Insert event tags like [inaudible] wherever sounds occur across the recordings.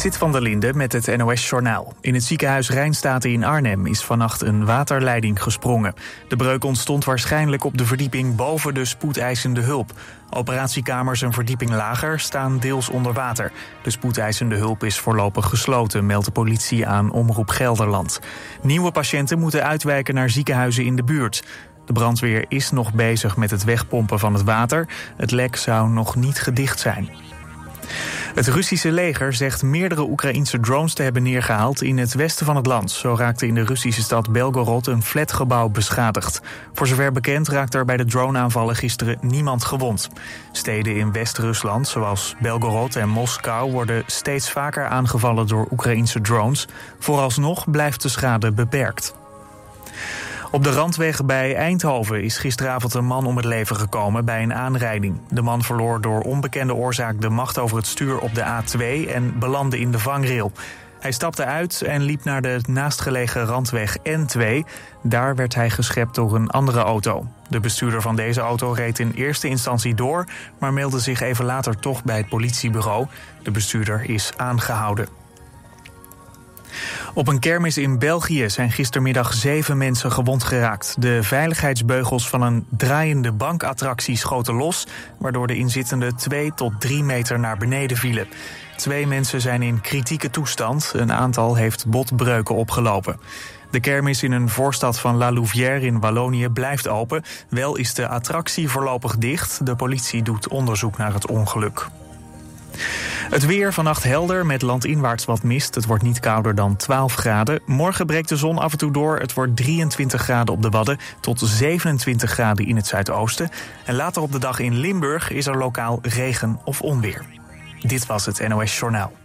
Sit van der Linde met het NOS-journaal. In het ziekenhuis Rijnstaten in Arnhem is vannacht een waterleiding gesprongen. De breuk ontstond waarschijnlijk op de verdieping boven de spoedeisende hulp. Operatiekamers een verdieping lager staan deels onder water. De spoedeisende hulp is voorlopig gesloten, meldt de politie aan Omroep Gelderland. Nieuwe patiënten moeten uitwijken naar ziekenhuizen in de buurt. De brandweer is nog bezig met het wegpompen van het water. Het lek zou nog niet gedicht zijn. Het Russische leger zegt meerdere Oekraïnse drones te hebben neergehaald in het westen van het land. Zo raakte in de Russische stad Belgorod een flatgebouw beschadigd. Voor zover bekend raakte er bij de droneaanvallen gisteren niemand gewond. Steden in West-Rusland, zoals Belgorod en Moskou, worden steeds vaker aangevallen door Oekraïnse drones. Vooralsnog blijft de schade beperkt. Op de randweg bij Eindhoven is gisteravond een man om het leven gekomen bij een aanrijding. De man verloor door onbekende oorzaak de macht over het stuur op de A2 en belandde in de vangrail. Hij stapte uit en liep naar de naastgelegen randweg N2. Daar werd hij geschept door een andere auto. De bestuurder van deze auto reed in eerste instantie door, maar meldde zich even later toch bij het politiebureau. De bestuurder is aangehouden. Op een kermis in België zijn gistermiddag zeven mensen gewond geraakt. De veiligheidsbeugels van een draaiende bankattractie schoten los, waardoor de inzittenden twee tot drie meter naar beneden vielen. Twee mensen zijn in kritieke toestand, een aantal heeft botbreuken opgelopen. De kermis in een voorstad van La Louvière in Wallonië blijft open. Wel is de attractie voorlopig dicht. De politie doet onderzoek naar het ongeluk. Het weer vannacht helder met landinwaarts wat mist. Het wordt niet kouder dan 12 graden. Morgen breekt de zon af en toe door. Het wordt 23 graden op de Wadden tot 27 graden in het zuidoosten. En later op de dag in Limburg is er lokaal regen of onweer. Dit was het NOS Journaal.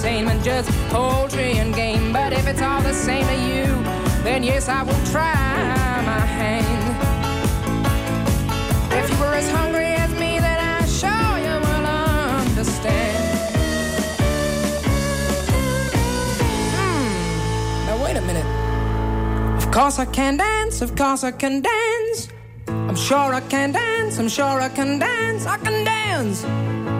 entertainment, just poultry and game. But if it's all the same to you, then yes, I will try my hand. If you were as hungry as me, then I sure you will understand. Hmm. Now wait a minute. Of course I can dance, of course I can dance. I'm sure I can dance, I'm sure I can dance, I can dance.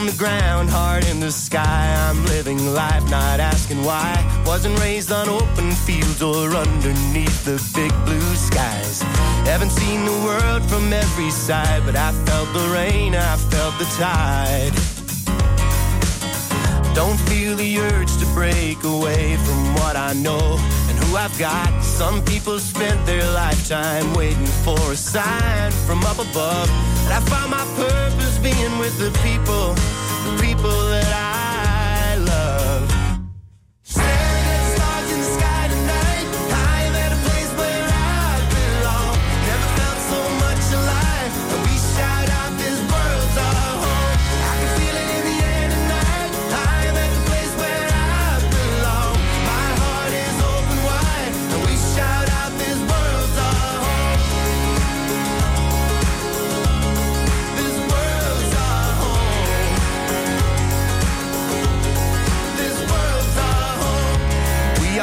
On the ground, heart in the sky. I'm living life, not asking why. Wasn't raised on open fields or underneath the big blue skies. Haven't seen the world from every side, but I felt the rain, I felt the tide. Don't feel the urge to break away from what I know I've got. Some people spent their lifetime waiting for a sign from up above. And I found my purpose being with the people, the people that I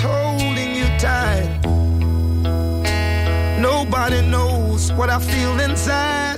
holding you tight. Nobody knows what I feel inside.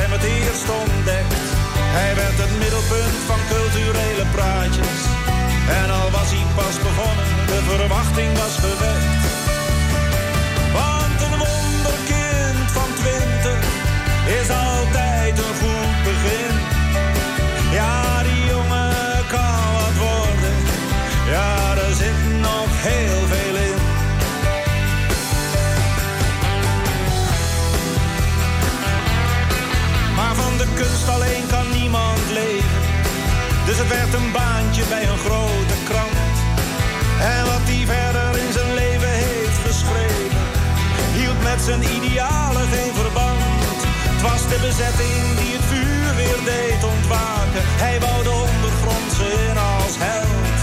hem het eerst ontdekt. Hij werd het middelpunt van culturele Werd een baantje bij een grote krant. En wat hij verder in zijn leven heeft geschreven, hield met zijn idealen geen verband. Het was de bezetting die het vuur weer deed ontwaken. Hij bouwde de ondergrondse in als held.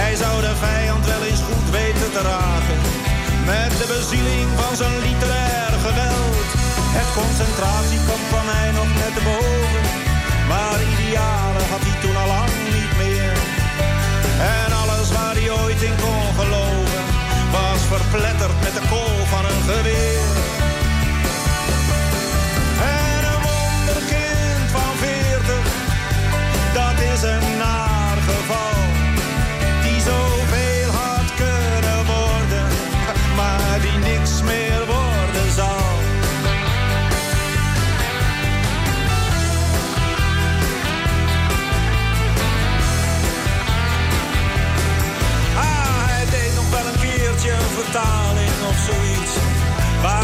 Hij zou de vijand wel eens goed weten te raken. Met de bezieling van zijn literair geweld. Het concentratiekamp kwam hij nog net boven. Maar idealen had hij toen al lang niet meer. En alles waar hij ooit in kon geloven, was verpletterd met de kool van een geweer.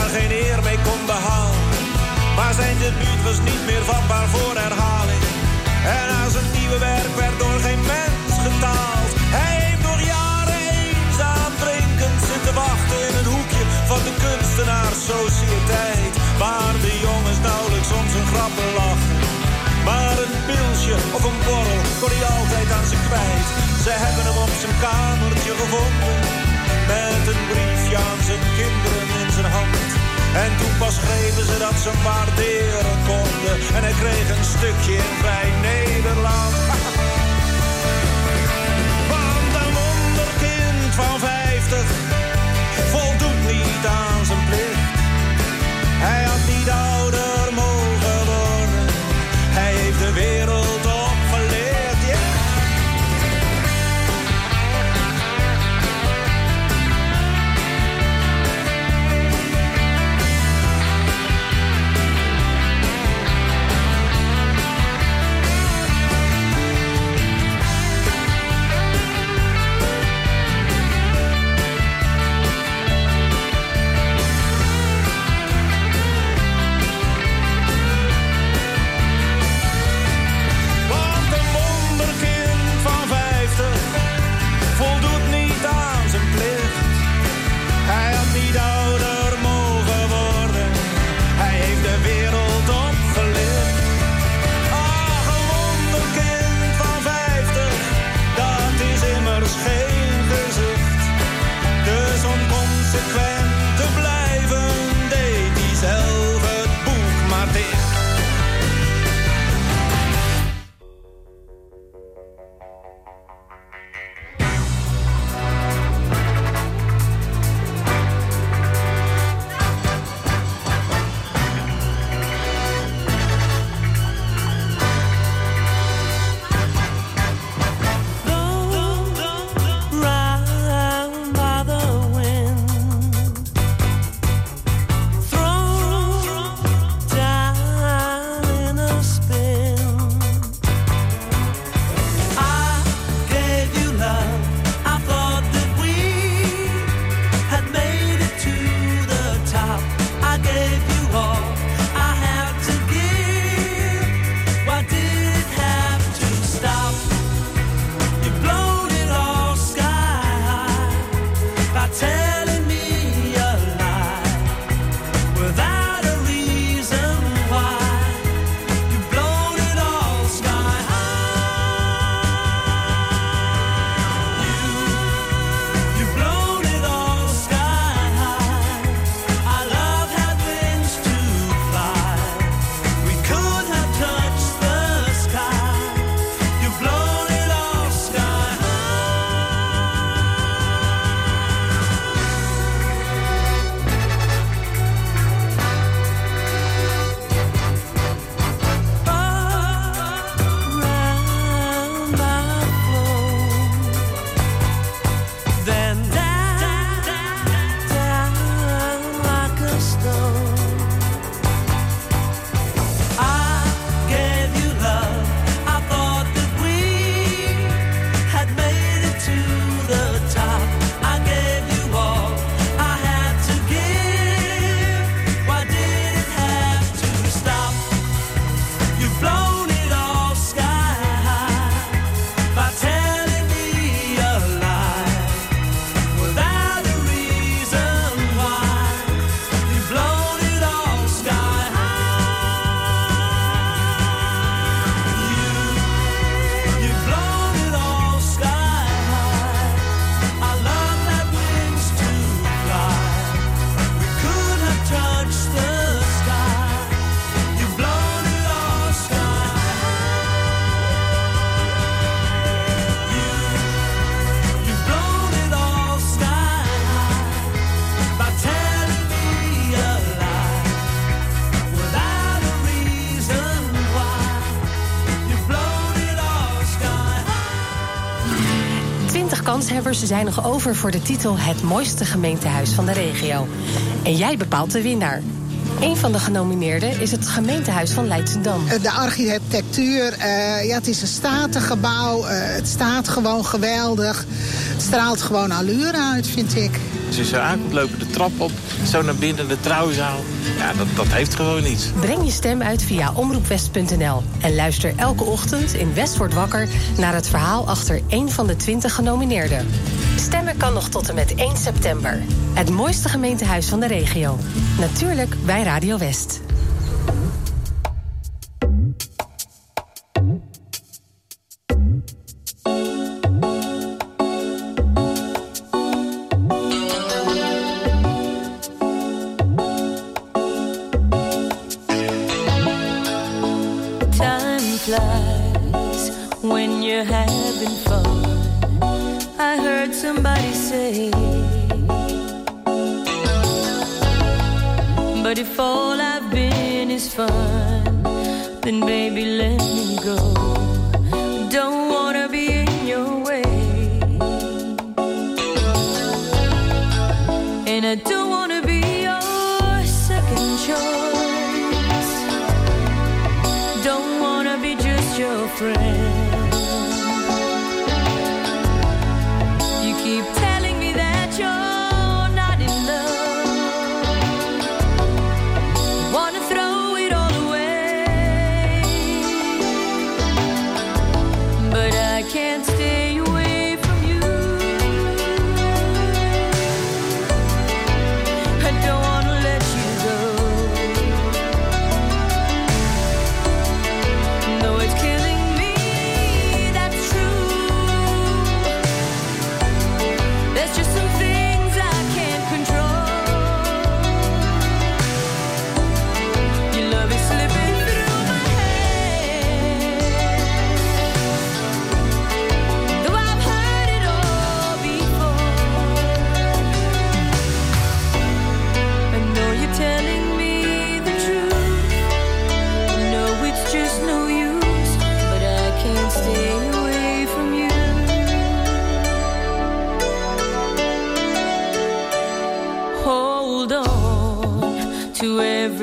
geen eer mee kon behalen. Maar zijn debuut was niet meer vatbaar voor herhaling. En als zijn nieuwe werk werd door geen mens En toen pas schreven ze dat ze waarderen konden. En hij kreeg een stukje in Vrij Nederland. [laughs] Want een wonderkind van vijf. Kanshebbers zijn nog over voor de titel Het mooiste gemeentehuis van de regio. En jij bepaalt de winnaar. Een van de genomineerden is het gemeentehuis van Leidsendam. Eh, De architectuur, eh, ja, het is een statig gebouw. eh, het staat gewoon geweldig. Het straalt gewoon allure uit, vind ik. Als je zo aankomt, lopen de trap op, zo naar binnen, de trouwzaal. Ja, dat, dat heeft gewoon iets. Breng je stem uit via omroepwest.nl en luister elke ochtend in West wordt wakker naar het verhaal achter één van de 20 genomineerden. Stemmen kan nog tot en met 1 september. Het mooiste gemeentehuis van de regio. Natuurlijk bij Radio West. I've been is fun, then baby, let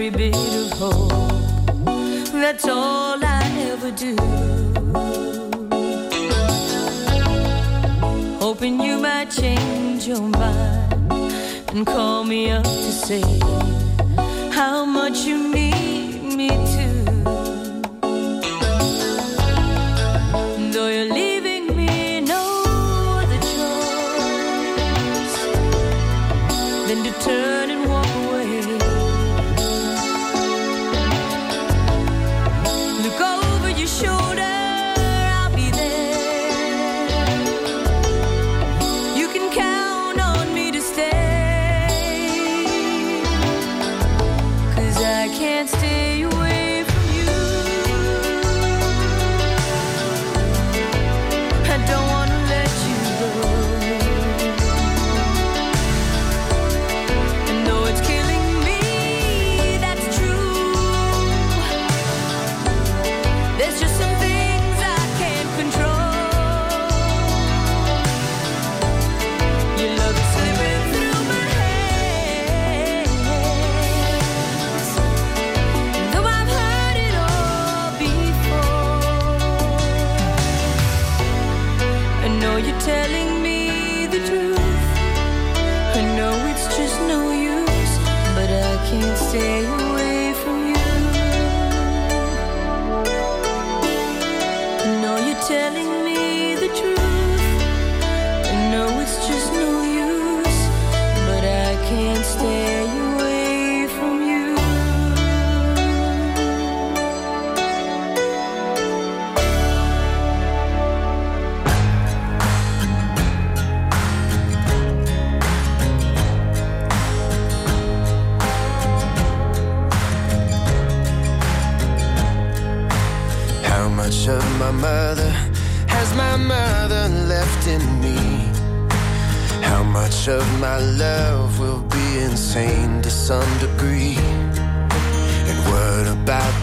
every bit of hope. That's all I ever do. Hoping you might change your mind and call me up to say how much you need me to. Though you're leaving me no other choice than to turn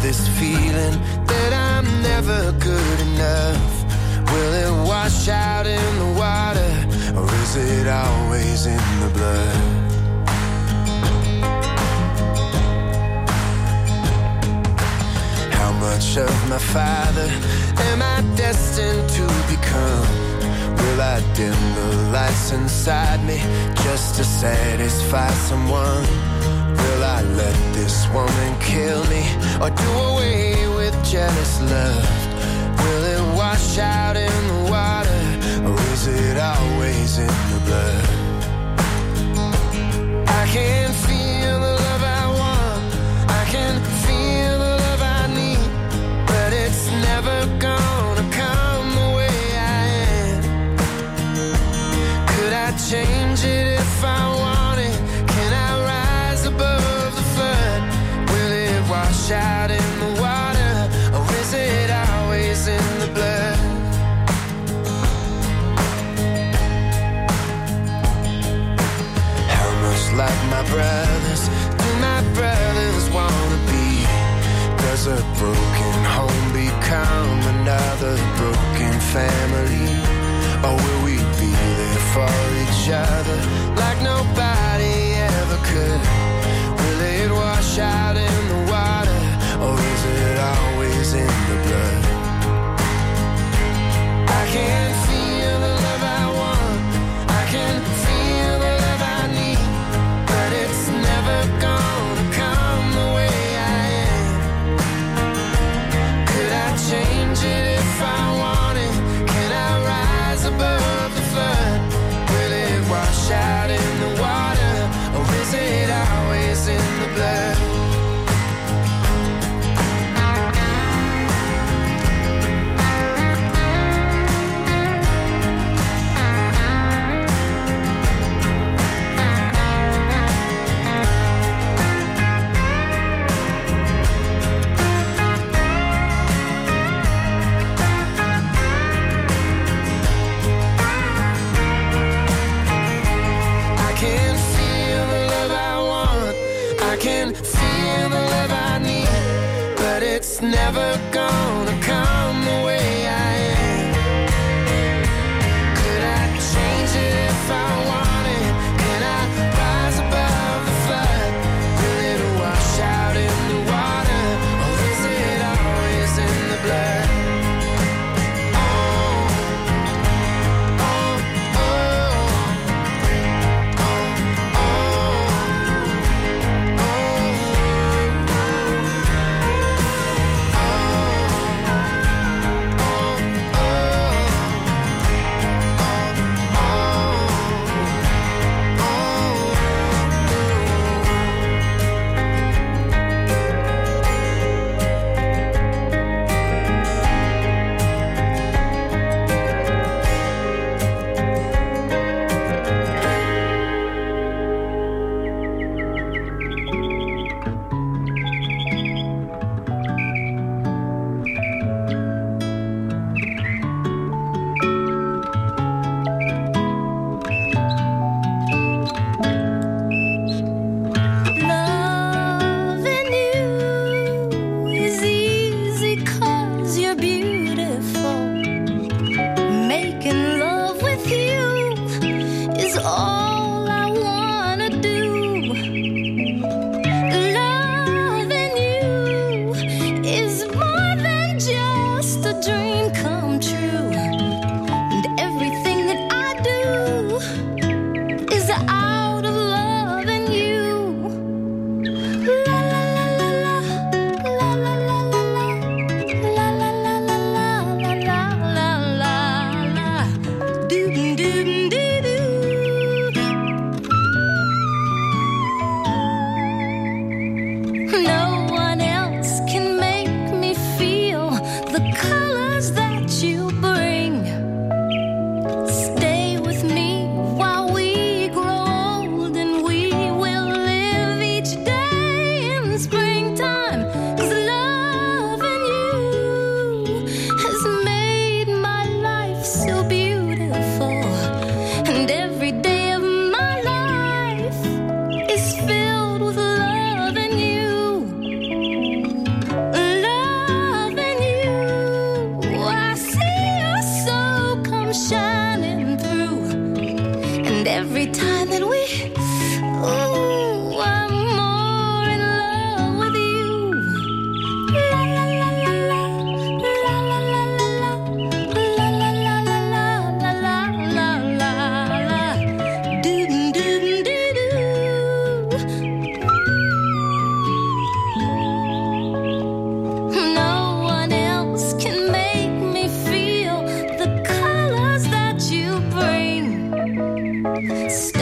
this feeling that I'm never good enough? Will it wash out in the water or is it always in the blood? How much of my father am I destined to become? Will I dim the lights inside me just to satisfy someone? Let this woman kill me or do away with jealous love? Will it wash out in the water or is it always in the blood? I can feel the love I want. I can feel the love I need. But it's never gonna come the way I am. Could I change it Does a broken home become another broken family? Or will we be there for each other like nobody ever could? Will it wash out in the water or is it always in the blood? I can Sky.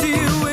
to you.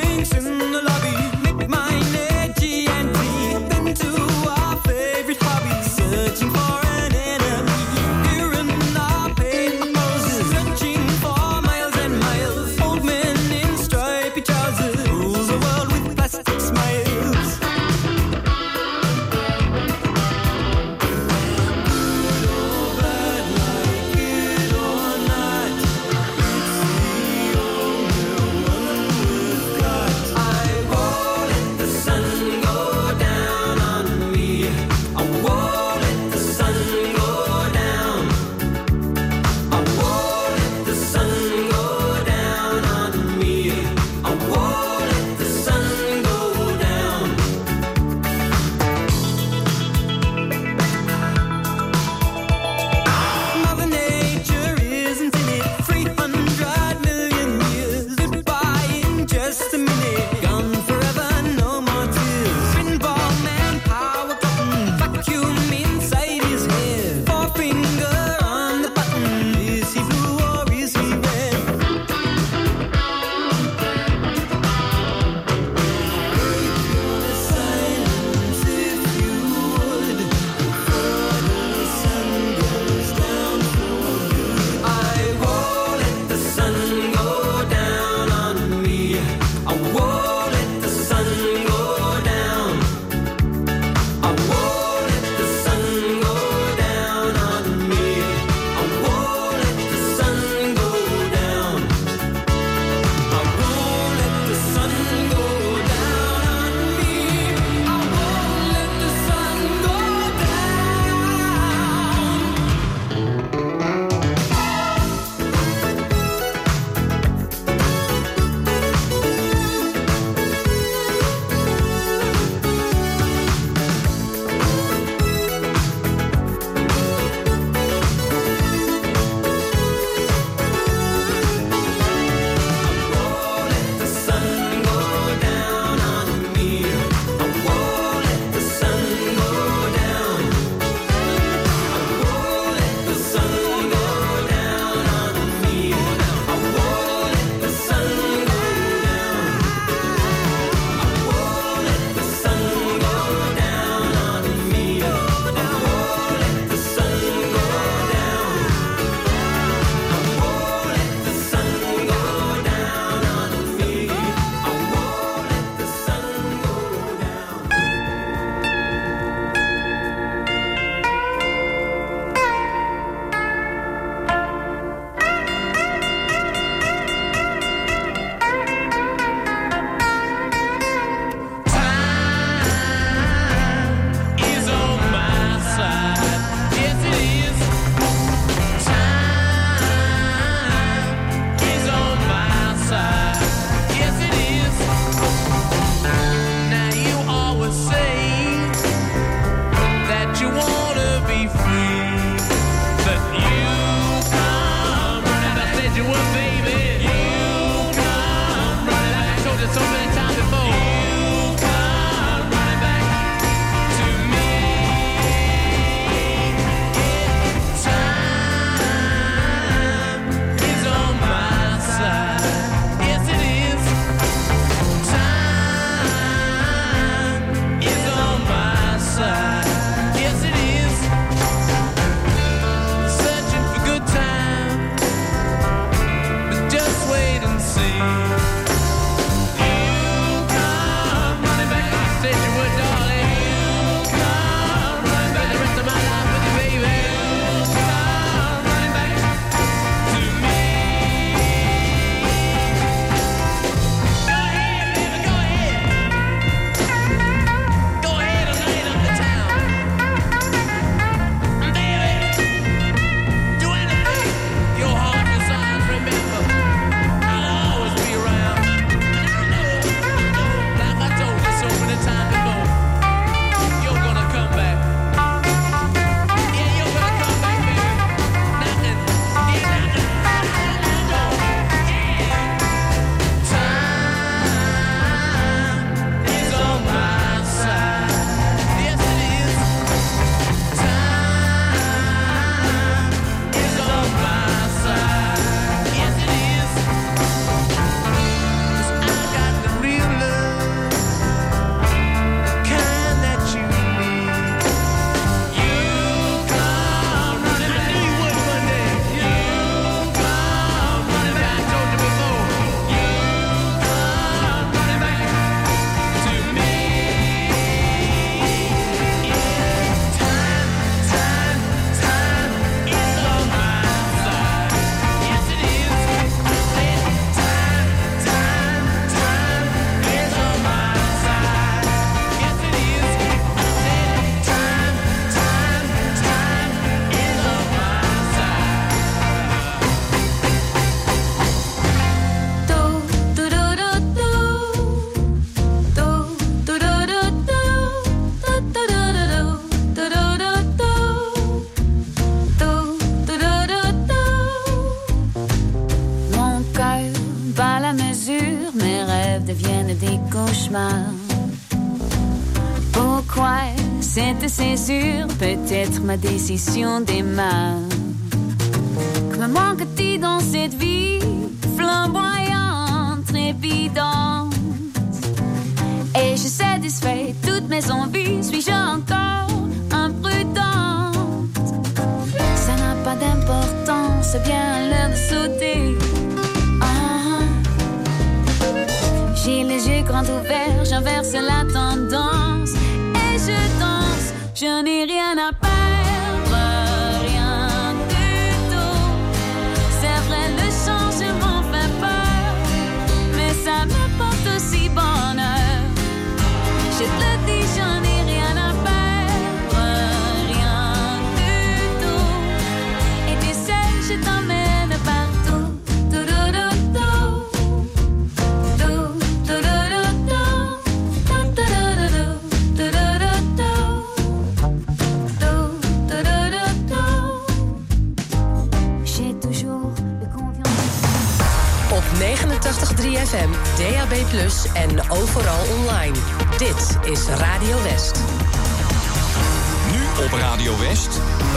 Ma decisión de más.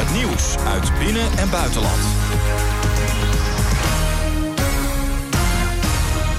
Het nieuws uit binnen- en buitenland.